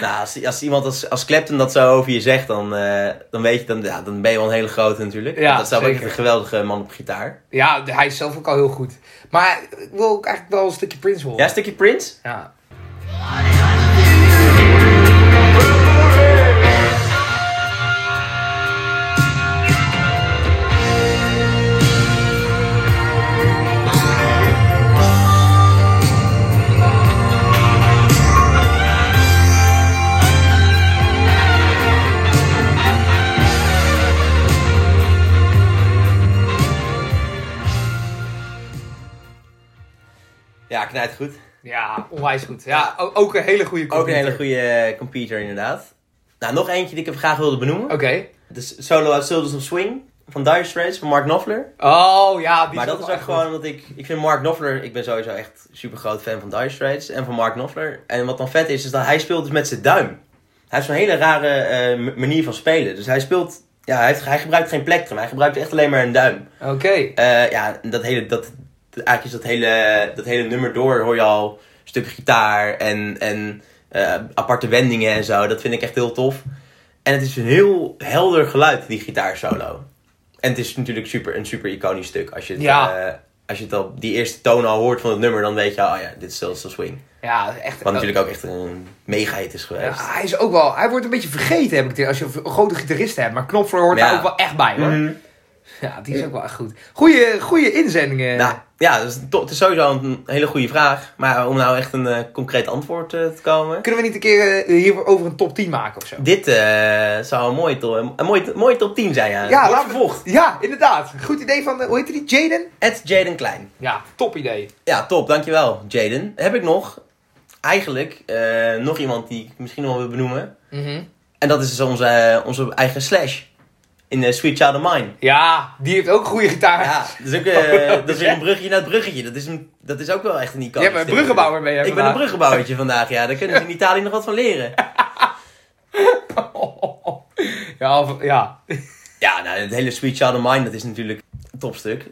S1: nou, als, als iemand als, als Clapton dat zo over je zegt, dan, eh, dan weet je, dan, ja, dan ben je wel een hele grote natuurlijk.
S2: Ja,
S1: dat is zelf ook
S2: zeker.
S1: echt een geweldige man op gitaar.
S2: Ja, hij is zelf ook al heel goed. Maar ik wil ook eigenlijk wel een stukje Prince horen.
S1: Ja, een stukje Prince?
S2: Ja.
S1: Knijt goed.
S2: Ja, onwijs goed. Ja, ook een hele goede
S1: Ook een
S2: computer.
S1: hele goede eh, computer inderdaad. Nou, nog eentje die ik graag wilde benoemen.
S2: Oké.
S1: De solo uit Soldiers of Swing van Dire Straits, van Mark Knopfler.
S2: Oh, ja. Die
S1: maar dat is ook gewoon omdat ik... Ik vind Mark Knopfler... Ik ben sowieso echt super groot fan van Dire Straits en van Mark Knopfler. En wat dan vet is, is dat hij speelt dus met zijn duim. Hij heeft zo'n hele rare eh, manier van spelen. Dus hij speelt... Ja, hij, heeft, hij gebruikt geen plektrum. Hij gebruikt echt alleen maar een duim.
S2: Oké.
S1: Eh, ja, dat hele, dat, eigenlijk is dat hele, dat hele nummer door hoor je al stukken gitaar en, en eh, aparte wendingen en zo. Dat vind ik echt heel tof. En het is een heel helder geluid, die gitaarsolo. En het is natuurlijk super, een super iconisch stuk. Als je het,
S2: Ja.
S1: eh, als je het al, die eerste toon al hoort van het nummer, dan weet je, oh ja, dit is Still Swing.
S2: Ja, echt.
S1: Wat natuurlijk ook echt een mega hit is geweest.
S2: Ja, hij is ook wel... Hij wordt een beetje vergeten, heb ik het als je een grote gitarist hebt. Maar Knopfler hoort
S1: Ja.
S2: daar ook wel echt bij, hoor.
S1: Mhm.
S2: Ja, die is ook wel echt goed. Goeie, goeie inzendingen.
S1: Nou, ja, dus het is sowieso een hele goede vraag. Maar om nou echt een eh, concreet antwoord eh, te komen.
S2: Kunnen we niet een keer eh, hierover een top 10 maken of zo?
S1: Dit zou een mooie, to een mooie, mooie top 10 zijn, ja.
S2: Ja,
S1: vervolgd.
S2: Ja, inderdaad. Goed idee van, hoe heet die, Jaden?
S1: Ed Jaden Klein.
S2: Ja, top idee.
S1: Ja, top, dankjewel, Jaden. Heb ik nog, eigenlijk, nog iemand die ik misschien nog wel wil benoemen.
S2: Mhm.
S1: En dat is dus onze, onze eigen Slash. In eh, Sweet Child of Mine.
S2: Ja, die heeft ook een goede gitaar.
S1: Ja, dat is, ook, <laughs> eh, dat is weer een bruggetje naar het bruggetje. Dat is, een, dat is ook wel echt een icoon.
S2: Je hebt een bruggenbouwer mee, hè,
S1: Ik ben een bruggenbouwertje vandaag, ja. Daar kunnen ze in Italië nog wat van leren. <laughs>
S2: ja, of- ja. <laughs>
S1: Ja, nou, het hele Sweet Child of Mine, dat is natuurlijk een topstuk.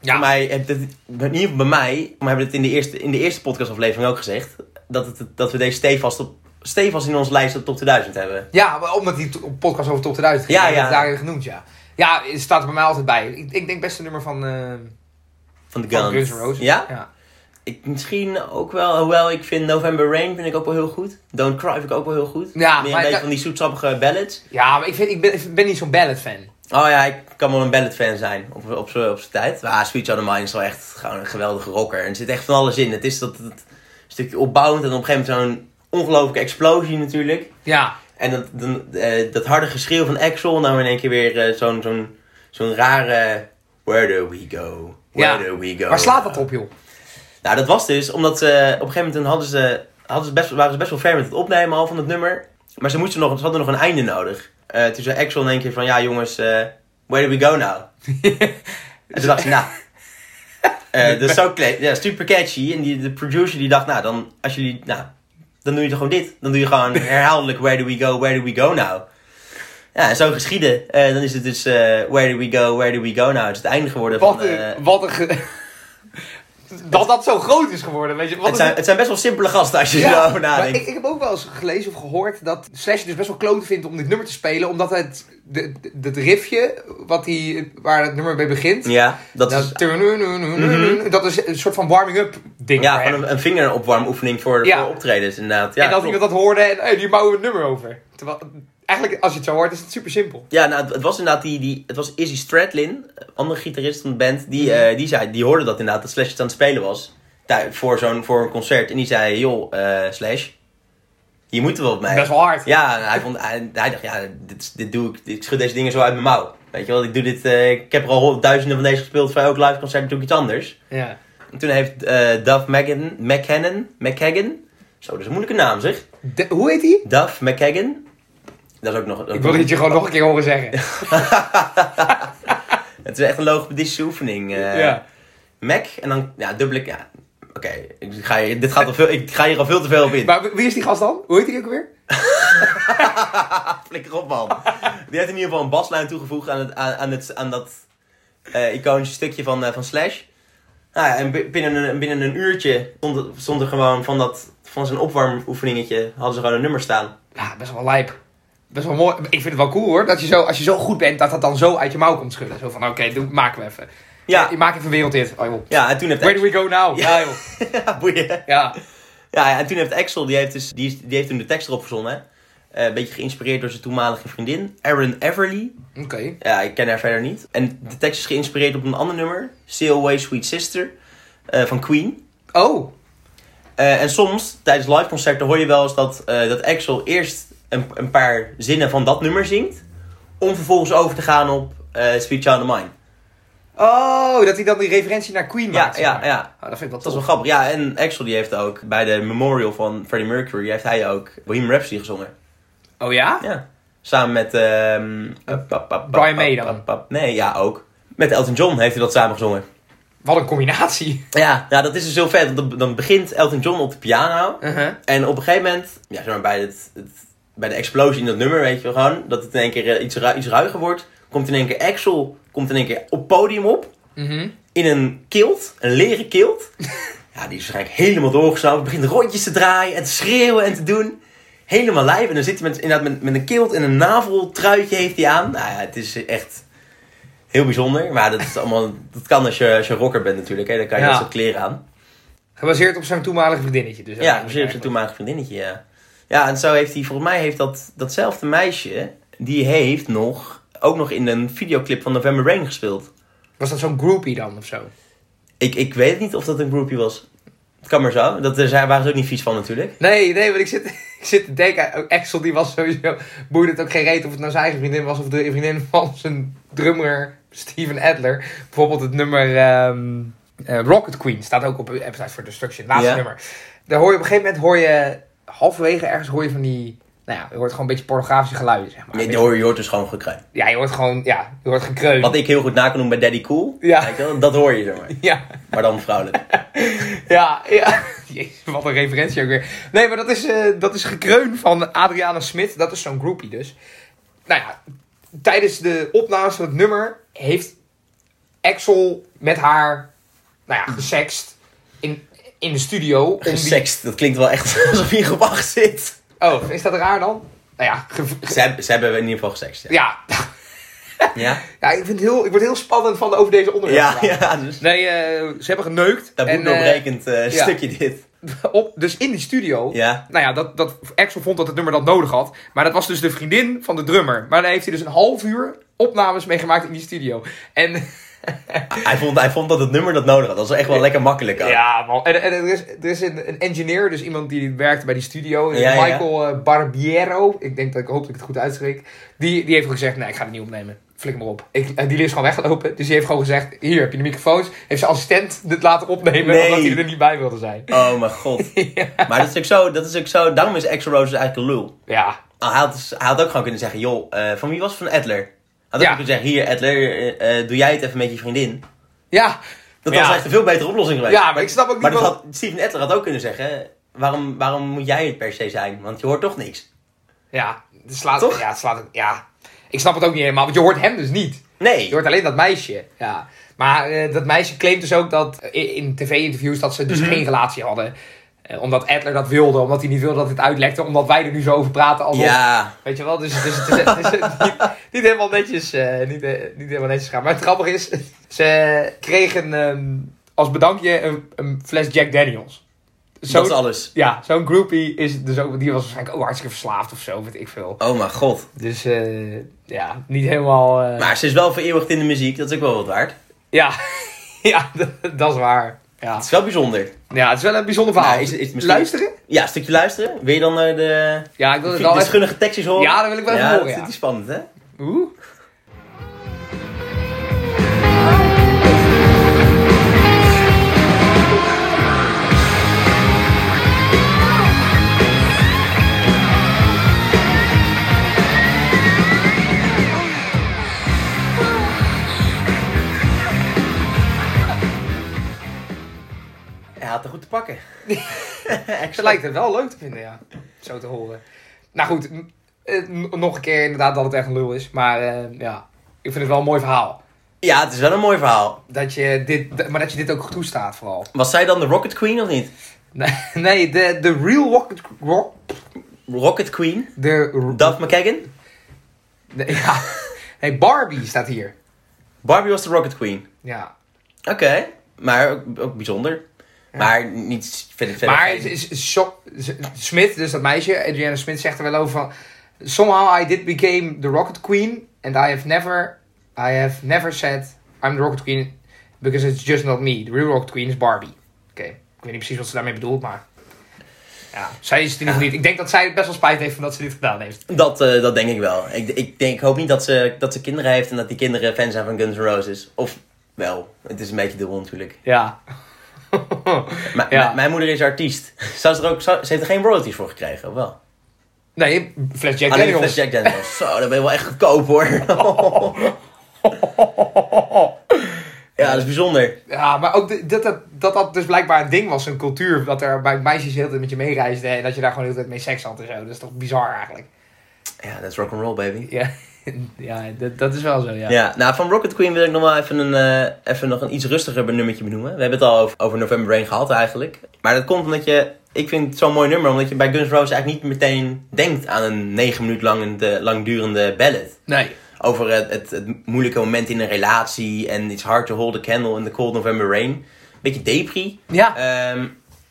S2: Ja.
S1: Voor mij, het, in ieder geval bij mij, we hebben het in de eerste, in de eerste podcastaflevering ook gezegd, dat, het, dat we deze stevast, op, stevast in onze lijst op top 2000 hebben.
S2: Ja, maar omdat die podcast over top 2000 ging,
S1: Ja, ja.
S2: het daarin genoemd, ja. Ja, het staat er bij mij altijd bij. Ik, ik denk best een nummer van, eh
S1: Van de
S2: van
S1: Guns.
S2: Guns N' Roses.
S1: Ja?
S2: ja.
S1: Ik, misschien ook wel, hoewel ik vind November Rain vind ik ook wel heel goed. Don't Cry vind ik ook wel heel goed.
S2: Ja,
S1: Meer een beetje van die zoetsappige ballads.
S2: Ja, maar ik, vind, ik, ben, ik ben niet zo'n ballad fan.
S1: Oh ja, ik kan wel een ballad fan zijn op, op, zijn tijd. Maar ah, Sweet Child of Mine is wel echt gewoon een geweldige rocker. En er zit echt van alles in. Het is dat, dat stukje opbouwend en op een gegeven moment zo'n ongelooflijke explosie natuurlijk.
S2: Ja,
S1: En dat, dan, eh, dat harde geschreeuw van Axel, nou in één keer weer eh, zo'n zo'n zo'n rare... Where do we go? Where
S2: Ja.
S1: do we go?
S2: waar slaat dat op, joh?
S1: Nou, dat was dus omdat ze op een gegeven moment hadden ze, hadden ze best, waren ze best wel ver met het opnemen al van het nummer. Maar ze, moesten nog, ze hadden nog een einde nodig. Eh, toen zei Axel in één keer van, ja jongens, where do we go now? <laughs> en toen dacht ze, nou... eh, dat is zo ja, super catchy. En die, de producer die dacht, nou, dan, als jullie, nou, dan doe je toch gewoon dit. Dan doe je gewoon <laughs> herhaaldelijk, where do we go, where do we go now? Ja, en zo geschieden. Eh, dan is het dus, eh, where do we go, where do we go now? Het is het einde geworden
S2: Wat
S1: van...
S2: een...
S1: eh,
S2: wat een ge- dat dat zo groot is geworden, weet je. Wat
S1: het, zijn,
S2: het-
S1: zijn best wel simpele gasten als je
S2: Ja,
S1: erover nadenkt.
S2: ik, ik heb ook wel eens gelezen of gehoord dat Slash dus best wel klote vindt om dit nummer te spelen. Omdat het, de, de, het riffje wat hij, waar het nummer mee begint,
S1: Ja, dat
S2: dat,
S1: is
S2: dat is een soort van warming-up ding
S1: ja, gewoon een, een vingeropwarmoefening voor,
S2: Ja.
S1: voor optredens inderdaad. Ja,
S2: en dat
S1: klopt.
S2: iemand dat hoorde en hey, bouwen we een nummer over. Terwijl, eigenlijk, als je het zo hoort, is het super simpel.
S1: Ja, nou, het, het was inderdaad die, die, het was Izzy Stradlin, andere gitarist van de band, die,
S2: Mhm.
S1: eh, die, zei, die hoorde dat inderdaad, dat Slash het aan het spelen was. Voor, zo'n, voor een concert. En die zei, joh, eh, Slash, hier moeten we op mij.
S2: Best wel hard.
S1: Ja, hij, vond, hij, hij dacht, ja, dit, dit doe ik, ik schud deze dingen zo uit mijn mouw. Weet je wel, ik doe dit, eh, ik heb er al duizenden van deze gespeeld, voor elk live concert doe ik iets anders.
S2: Ja.
S1: En toen heeft eh Duff McKagan, zo, dat is een moeilijke naam zeg.
S2: De- hoe heet die?
S1: Duff McKagan. Dat is ook nog...
S2: Ik wil het je gewoon nog een keer horen zeggen. <laughs>
S1: Het is echt een logopedische oefening.
S2: ja.
S1: Mac en dan, ja, dubbele... Ja, oké. Ik, ga hier- dit gaat al veel, ik ga hier al veel te veel op in.
S2: Maar wie is die gast dan? Hoe heet die ook weer? <laughs>
S1: Flikker op, man. Die heeft in ieder geval een baslijn toegevoegd aan, het, aan, aan, het, aan dat eh, iconische stukje van, eh, van Slash. Nou ja, en bi- binnen een, binnen een uurtje stond, er- stond er gewoon van, dat, van zijn opwarmoefeningetje, hadden ze gewoon een nummer staan.
S2: Ja, best wel lijp. Best wel mooi. Ik vind het wel cool hoor. Dat je zo, als je zo goed bent, dat dat dan zo uit je mouw komt schudden. Zo van, oké, doe maken we even.
S1: Ja,
S2: Je maakt even wereldhit. Oh joh.
S1: ja en toen heeft
S2: Where do we go now?
S1: Ja.
S2: Ja, joh. <laughs>
S1: Boeien.
S2: Ja.
S1: Ja, en toen heeft Axel, die heeft, dus, die, is- die heeft toen de tekst erop verzonnen. Eh, een beetje geïnspireerd door zijn toenmalige vriendin, Erin Everly.
S2: Oké.
S1: Ja, ik ken haar verder niet. En de tekst is geïnspireerd op een ander nummer, Sail Away Sweet Sister, eh, van Queen.
S2: Oh.
S1: Eh, en soms, tijdens liveconcerten, hoor je wel eens dat, eh, dat Axel eerst een, een paar zinnen van dat nummer zingt. Om vervolgens over te gaan op eh, Sweet Child of Mine.
S2: Oh, dat hij dan die referentie naar Queen
S1: Ja,
S2: maakt.
S1: ja,
S2: maar.
S1: ja.
S2: Oh, dat vind ik wel
S1: Dat is wel grappig. Ja, en Axel die heeft ook bij de memorial van Freddie Mercury, heeft hij ook Bohemian Rhapsody gezongen.
S2: Oh ja?
S1: Ja. Samen met... pap,
S2: Brian May dan?
S1: Nee, ja, ook. Met Elton John heeft hij dat samen gezongen.
S2: Wat een combinatie.
S1: Ja, ja dat is dus heel vet. dan begint Elton John op de piano.
S2: Uh-huh.
S1: En op een gegeven moment, ja, zeg maar bij, het, het- bij de explosie in dat nummer, weet je wel gewoon, dat het in één keer eh, iets, ru- iets ruiger wordt. Komt in één keer Axel, komt in één keer op podium op.
S2: Mhm.
S1: In een kilt, een leren kilt. <laughs> ja, die is waarschijnlijk helemaal doorgesnoven. Begint rondjes te draaien en te schreeuwen en te doen. Helemaal lijf. En dan zit hij met, inderdaad met, met een kilt en een naveltruitje heeft hij aan. Nou ja, het is echt heel bijzonder. Maar dat, is allemaal, dat kan als je, als je rocker bent natuurlijk. Hè. Dan kan je
S2: Ja.
S1: dat soort kleren aan.
S2: Gebaseerd op zijn toenmalige vriendinnetje. Dus
S1: Ja, precies op zijn toenmalige vriendinnetje, ja. Ja, en zo heeft hij, volgens mij heeft dat, datzelfde meisje, die heeft nog, ook nog in een videoclip van November Rain gespeeld.
S2: Was dat zo'n groupie dan of zo?
S1: Ik, ik weet niet of dat een groupie was. Het kan maar zo. Dat, daar waren ze ook niet vies van natuurlijk.
S2: Nee, nee, want ik zit, <laughs> ik zit te denken. Axel die was sowieso. Boeide het ook geen reet of het nou zijn eigen vriendin was of de vriendin van zijn drummer Steven Adler. Bijvoorbeeld het nummer ehm, eh, Rocket Queen staat ook op Appetite for Destruction. Laatste
S1: Ja.
S2: nummer. Daar hoor je op een gegeven moment hoor je halverwege ergens hoor je van die. Nou ja, je hoort gewoon een beetje pornografische geluiden, zeg maar.
S1: Nee, je, hoort, je hoort dus gewoon gekruid.
S2: Ja, je hoort gewoon, ja, je hoort gekreun.
S1: Wat ik heel goed na kan doen bij Daddy Cool.
S2: Ja.
S1: Wel, dat hoor je er maar.
S2: Ja,
S1: Maar dan vrouwelijk. <laughs>
S2: ja, ja. Jezus, wat een referentie ook weer. Nee, maar dat is, eh, dat is gekreun van Adriana Smit. Dat is zo'n groupie dus. Nou ja, tijdens de opnames van het nummer heeft Axel met haar, nou ja, gesext in, in de studio. Om die-
S1: dat klinkt wel echt <laughs> alsof je op acht zit.
S2: Oh, is dat raar dan? Nou ja, ge-
S1: Ze, hebben- ze hebben in ieder geval gesext. Ja.
S2: ja.
S1: Ja, <laughs>
S2: ja ik, vind heel, ik word heel spannend van over deze onderwerpen.
S1: ja, <laughs> ja dus.
S2: Nee, eh, ze hebben geneukt.
S1: Dat
S2: En,
S1: moet
S2: eh,
S1: doorbrekend eh,
S2: ja.
S1: stukje dit.
S2: op, dus in die studio.
S1: Ja.
S2: Nou ja, dat, dat Axel vond dat het nummer dat nodig had. Maar dat was dus de vriendin van de drummer. Maar daar heeft hij dus een half uur opnames mee gemaakt in die studio. En <laughs>
S1: Hij vond, hij vond dat het nummer dat nodig had. Dat was echt wel lekker makkelijk ook.
S2: ja, man. En, en er is, er is een, een engineer, dus iemand die werkte bij die studio.
S1: Ja.
S2: Michael eh, Barbiero. Ik denk dat ik hoop dat ik het goed uitspreek. Die, die heeft gezegd, nee, ik ga het niet opnemen. Flik maar op. Ik, en die is gewoon weggelopen. Dus die heeft gewoon gezegd, hier heb je de microfoons. Heeft zijn assistent dit laten opnemen,
S1: Nee.
S2: omdat hij er niet bij wilde zijn.
S1: Oh mijn god. <laughs> Maar dat is ook zo, dat is ook zo, daarom is Axel Rose eigenlijk een lul.
S2: Ja,
S1: Ah, hij, had, hij had ook gewoon kunnen zeggen, joh, eh, van wie was het? Van Adler? Had
S2: Ja.
S1: kunnen zeggen, hier Adler, eh, eh, doe jij het even met je vriendin.
S2: ja.
S1: Dat was echt een veel betere oplossing geweest.
S2: Ja, maar ik snap ook niet
S1: Maar dat
S2: wat-
S1: had, Steven Adler had ook kunnen zeggen, waarom, waarom moet jij het per se zijn? Want je hoort toch niks.
S2: Ja, het slaat,
S1: Toch?
S2: Ja, het slaat, ja, ik snap het ook niet helemaal, want je hoort hem dus niet.
S1: Nee.
S2: Je hoort alleen dat meisje. Ja. Maar eh, dat meisje claimt dus ook dat in, in tv-interviews dat ze dus
S1: Mhm.
S2: geen relatie hadden. Eh, omdat Adler dat wilde, omdat hij niet wilde dat het uitlekte, omdat wij er nu zo over praten. Alsof,
S1: Ja,
S2: Weet je wel, dus, dus het is, het is niet, niet helemaal netjes, eh, niet, eh, niet helemaal netjes gaan. Maar het grappige is, ze kregen ehm, als bedankje een, een fles Jack Daniels. Zo-
S1: dat is alles.
S2: ja, zo'n groupie is dus ook, die was waarschijnlijk ook hartstikke verslaafd of zo, weet ik veel.
S1: Oh mijn god.
S2: Dus eh, ja, niet helemaal. eh,
S1: Maar ze is wel vereeuwigd in de muziek, dat is ook wel wat waard.
S2: Ja, <laughs> ja dat, dat is waar. Ja.
S1: Het is wel bijzonder.
S2: ja, het is wel een bijzonder verhaal.
S1: Nou, is is misschien-
S2: Luisteren?
S1: Ja, een stukje luisteren. Wil je dan naar de,
S2: Ja, ik wil het wel
S1: de schunnige tekstjes horen?
S2: Ja, dat wil ik wel even
S1: ja,
S2: horen,
S1: dat
S2: ja.
S1: is die spannend, hè?
S2: Oeh. Lijkt het wel leuk te vinden, ja. Zo te horen. Nou goed, eh, nog een keer inderdaad dat het echt een lul is. Maar eh, ja, ik vind het wel een mooi verhaal.
S1: Ja, het is wel een mooi verhaal.
S2: Dat je dit, maar dat je dit ook toestaat vooral.
S1: Was zij dan de Rocket Queen of niet?
S2: Nee, <laughs> nee de, de real rocket... Rock,
S1: Rocket Queen?
S2: de,
S1: Duff McKagan?
S2: de- ja. Nee, Barbie staat hier.
S1: Barbie was de Rocket Queen.
S2: Ja.
S1: Oké, maar ook, ook bijzonder. Maar niet verder verder.
S2: Maar Sho- Smith, dus dat meisje, Adriana Smith, zegt er wel over van... Somehow I did became the Rocket Queen. And I have never, I have never said I'm the Rocket Queen. Because it's just not me. The real Rocket Queen is Barbie. Oké, ik weet niet precies wat ze daarmee bedoelt, maar... Ja, zij is het in ieder geval niet. Ik denk dat zij best wel spijt heeft van dat ze dit gedaan heeft.
S1: Dat, eh, dat denk ik wel. Ik, ik, denk, ik hoop niet dat ze, dat ze kinderen heeft en dat die kinderen fan zijn van Guns N' Roses. Of wel, het is een beetje dubbel natuurlijk.
S2: Ja. <laughs> Ja.
S1: mijn moeder is artiest. <laughs> Zou ze, er ook, zou- ze heeft er geen royalties voor gekregen, of wel?
S2: Nee, Flash Jack
S1: Alleen
S2: Daniels.
S1: Flash Jack Daniels. Zo, dat ben je wel echt goedkoop hoor. <laughs> ja, dat is bijzonder.
S2: Ja, maar ook dat, dat, dat dat dus blijkbaar een ding was, een cultuur. Dat er bij meisjes de hele tijd met je meereisden en dat je daar gewoon de hele tijd mee seks had en zo. Dat is toch bizar eigenlijk.
S1: Ja, dat is rock'n'roll baby.
S2: Ja, <laughs> ja dat, dat is wel zo, ja.
S1: Ja. nou van Rocket Queen wil ik nog wel even, een, eh, even nog een iets rustiger nummertje benoemen. We hebben het al over, over November Rain gehad eigenlijk. Maar dat komt omdat je, ik vind het zo'n mooi nummer, omdat je bij Guns N' Roses eigenlijk niet meteen denkt aan een negen minuut lang, langdurende ballad.
S2: Nee.
S1: Over het, het, het moeilijke moment in een relatie en it's hard to hold a candle in the cold November rain. Beetje depri.
S2: Ja,
S1: Ehm,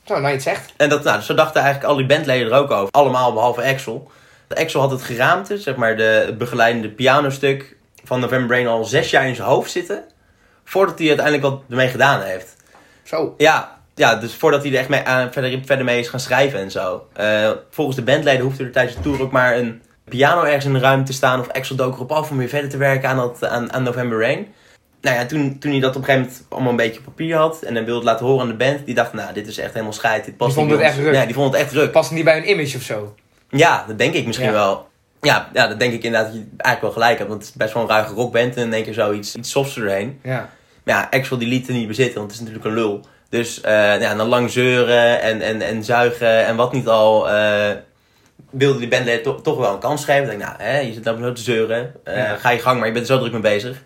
S2: zo, nou je het zegt.
S1: en dat, nou, zo dachten eigenlijk al die bandleden er ook over. Allemaal behalve Axel. Axel had het geraamte, zeg maar de, het begeleidende pianostuk van November Rain al zes jaar in zijn hoofd zitten. Voordat hij uiteindelijk wat ermee gedaan heeft.
S2: Zo.
S1: Ja, ja dus voordat hij er echt mee, aan, verder, verder mee is gaan schrijven en zo. Eh, volgens de bandleden hoefde er tijdens de tour ook maar een piano ergens in de ruimte te staan. Of Axel dook erop af om weer verder te werken aan, dat, aan, aan November Rain. Nou ja, toen, toen hij dat op een gegeven moment allemaal een beetje op papier had. En dan wilde het laten horen aan de band. Die dacht, nou, dit is echt helemaal scheid. Dit past
S2: Die vond het
S1: ons.
S2: echt ruk.
S1: Ja, die vond het echt druk.
S2: Past niet bij een image of zo.
S1: Ja, dat denk ik misschien
S2: Ja.
S1: wel. Ja, ja, dat denk ik inderdaad dat je eigenlijk wel gelijk hebt. Want het is best wel een ruige rockband. En in één keer zoiets iets softs erheen.
S2: Ja.
S1: Maar ja, Axel die liet het niet bezitten, want het is natuurlijk een lul. Dus eh ja, dan lang zeuren en, en, en zuigen en wat niet al... eh wilde die bandleden to- toch wel een kans geven. Ik denk, nou, hè, je zit nou zo te zeuren. eh,
S2: Ja.
S1: Ga je gang, maar je bent er zo druk mee bezig.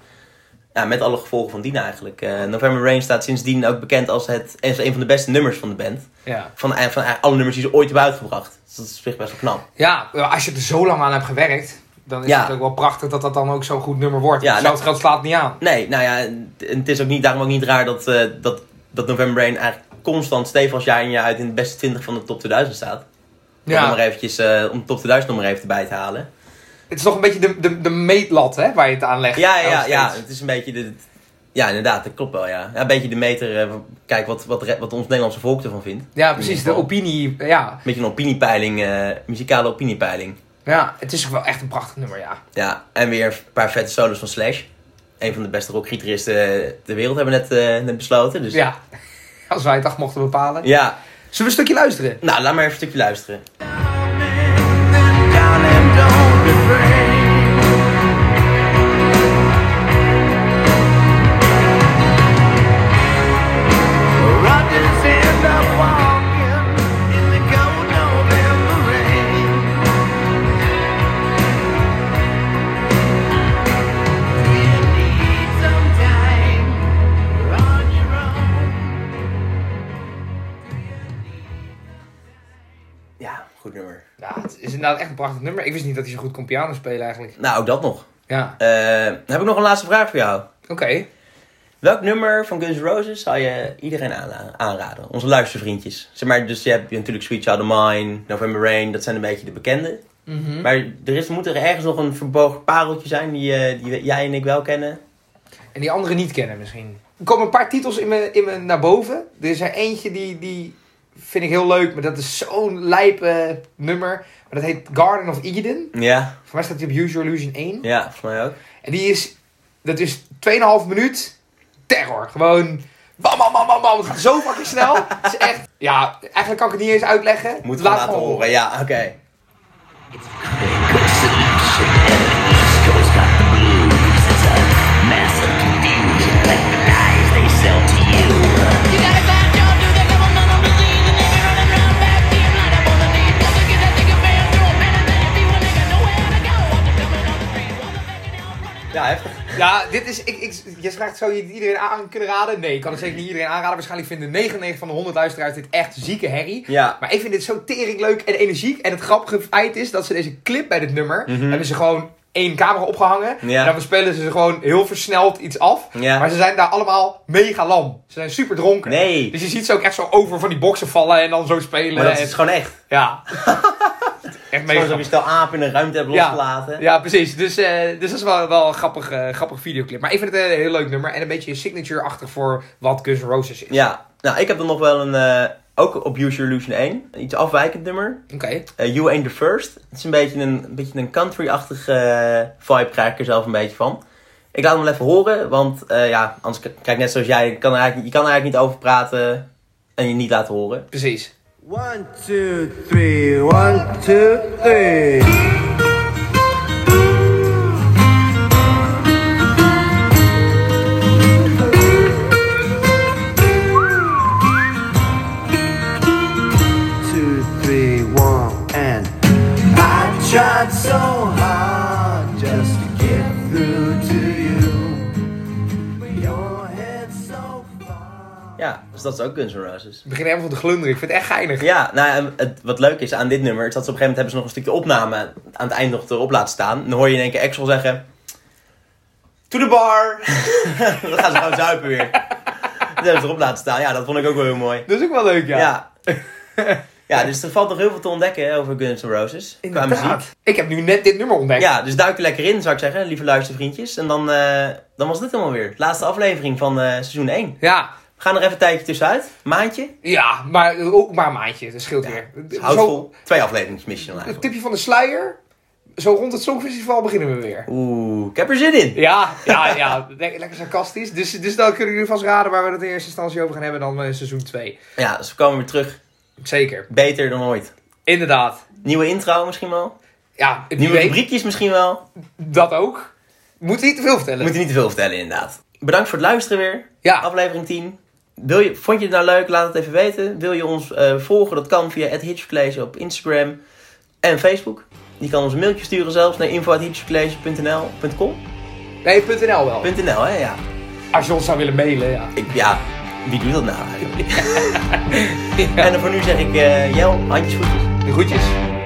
S1: Ja, met alle gevolgen van dien eigenlijk. Eh, November Rain staat sindsdien ook bekend als het, als een van de beste nummers van de band.
S2: Ja.
S1: Van, van, van alle nummers die ze ooit hebben uitgebracht. Dus dat is op zich best wel knap.
S2: Ja, als je er zo lang aan hebt gewerkt, dan is
S1: Ja.
S2: het ook wel prachtig dat dat dan ook zo'n goed nummer wordt.
S1: Ja,
S2: Ja,
S1: nou-
S2: geld slaat niet aan.
S1: Nee, nou ja, het is ook niet, daarom ook niet raar dat, eh, dat, dat November Rain eigenlijk constant stevig jaar in jaar uit in de beste 20 van de top 2000 staat. Om
S2: Ja.
S1: maar eventjes, eh, om de top 2000 nog maar even erbij te halen.
S2: Het is toch een beetje de, de, de meetlat hè, waar je het aan legt.
S1: Ja, ja, ja, het is een beetje de... Ja, inderdaad, dat klopt wel, ja. ja een beetje de meter, eh, kijk wat, wat, wat ons Nederlandse volk ervan vindt.
S2: Ja, precies. De opinie, ja.
S1: Een beetje een opiniepeiling, eh, muzikale opiniepeiling.
S2: ja. Het is ook wel echt een prachtig nummer, ja.
S1: Ja, en weer een paar vette solos van Slash. Een van de beste rockgitaristen ter wereld hebben we net, eh, net besloten. Dus
S2: Ja. <laughs> Als wij het dag mochten bepalen.
S1: ja,
S2: Zullen we een stukje luisteren?
S1: nou laat maar even een stukje luisteren.
S2: Inderdaad echt een prachtig nummer. Ik wist niet dat hij zo goed kon piano spelen eigenlijk.
S1: Nou, ook dat nog.
S2: Ja,
S1: Eh, dan heb ik nog een laatste vraag voor jou.
S2: oké.
S1: Welk nummer van Guns N' Roses zou je iedereen aanraden? Onze luistervriendjes. Zeg maar, dus je hebt natuurlijk Sweet Child of Mine, November Rain, dat zijn een beetje de bekende.
S2: Mhm.
S1: Maar er is, moet er ergens nog een verborgen pareltje zijn die, eh, die jij en ik wel kennen.
S2: En die anderen niet kennen misschien. Er komen een paar titels in me, in me naar boven. Er is er eentje die, die vind ik heel leuk, maar dat is zo'n lijpe nummer. Maar dat heet Garden of Eden.
S1: Ja,
S2: Voor mij staat die op Use Your Illusion 1.
S1: ja, volgens mij ook.
S2: En die is, dat is 2,5 minuut terror. Gewoon bam, bam, bam, bam, bam. Het gaat zo fucking snel. <laughs> Het is echt, ja, eigenlijk kan ik het niet eens uitleggen.
S1: Moet
S2: Laat
S1: gaan laten
S2: gewoon
S1: horen. Ja, oké. Ja, heftig.
S2: Ja, dit is. Ik, ik, je vraagt, zou je het iedereen aan kunnen raden? Nee, ik kan het zeker niet iedereen aanraden. Waarschijnlijk vinden 99 van de 100 luisteraars dit echt zieke herrie.
S1: Ja.
S2: Maar ik vind dit zo tering leuk en energiek. En het grappige feit is dat ze deze clip bij dit nummer.
S1: Mhm.
S2: hebben ze gewoon één camera opgehangen.
S1: Ja.
S2: En dan spelen ze gewoon heel versneld iets af.
S1: Ja.
S2: Maar ze zijn daar allemaal mega lam. Ze zijn super dronken.
S1: Nee.
S2: Dus je ziet ze ook echt zo over van die boksen vallen en dan zo spelen.
S1: Maar dat
S2: en-
S1: is gewoon echt.
S2: Ja. <laughs> echt mega
S1: zo'n stel apen in een ruimte
S2: Ja.
S1: losgelaten.
S2: Ja, precies. Dus, eh, dus dat is wel, wel een grappig, eh, grappig videoclip. Maar ik vind het een heel leuk nummer. En een beetje signature-achtig voor wat Guns N' Roses is.
S1: Ja. Nou, ik heb dan nog wel een, eh, ook op Use Your Illusion 1, een iets afwijkend nummer.
S2: Oké.
S1: You Ain't The First. Het is een beetje een, een, beetje een country-achtige vibe, krijg ik er zelf een beetje van. Ik laat hem wel even horen, want ja, anders kijk net zoals jij, je kan, er eigenlijk, je kan er eigenlijk niet over praten en je niet laten horen.
S2: Precies.
S3: One, two, three, one, two, three.
S1: Dus dat is ook Guns N' Roses.
S2: Ik begin helemaal van te glunderen. Ik vind het echt geinig.
S1: Ja, nou, het, wat leuk is aan dit nummer, is dat ze op een gegeven moment hebben ze nog een stukje opname aan het eind nog erop laten staan. Dan hoor je in één keer Axel zeggen... To the bar! <laughs> dan gaan ze gewoon zuipen weer. Dat hebben ze erop laten staan. Ja, dat vond ik ook wel heel mooi.
S2: Dat is ook wel leuk, ja.
S1: Ja. <laughs> Ja, dus er valt nog heel veel te ontdekken over Guns N' Roses. Qua muziek.
S2: Ik heb nu net dit nummer ontdekt.
S1: Ja, dus duik er lekker in, zou ik zeggen, lieve luistervriendjes. En dan, eh, dan was dit helemaal weer. Laatste aflevering van eh, seizoen 1.
S2: Ja.
S1: We gaan er even een tijdje tussenuit. Maandje.
S2: Ja, maar ook maar een maandje. Dat scheelt weer.
S1: Dus houd vol. Twee afleveringen mis je dan
S2: Een
S1: eigenlijk.
S2: tipje van de sluier. Zo rond het Songfestival beginnen we weer.
S1: Oeh, ik heb er zin in.
S2: Ja, <laughs> ja, ja. Le- lekker sarcastisch. Dus, dus dan kunnen jullie vast raden waar we het in eerste instantie over gaan hebben dan in seizoen 2.
S1: Ja, dus we komen weer terug.
S2: Zeker.
S1: Beter dan ooit.
S2: Inderdaad.
S1: Nieuwe intro misschien wel.
S2: Ja,
S1: Nieuwe rubriekjes misschien wel.
S2: dat ook. Moet niet te veel vertellen.
S1: Moet je niet te veel vertellen inderdaad. Bedankt voor het luisteren weer.
S2: Ja.
S1: Aflevering 10. Wil je, vond je het nou leuk? Laat het even weten. Wil je ons eh, volgen? Dat kan via het Hitchcollege op Instagram en Facebook. Je kan ons een mailtje sturen zelfs naar info.hitchcollege.nl.com.
S2: Nee, .nl wel.
S1: .nl, hè? Ja.
S2: Als je ons zou willen mailen, ja.
S1: Ik, ja, wie doet dat nou eigenlijk? <laughs> <laughs> En dan voor nu zeg ik, eh Jel, handjes, voetjes.
S2: De groetjes.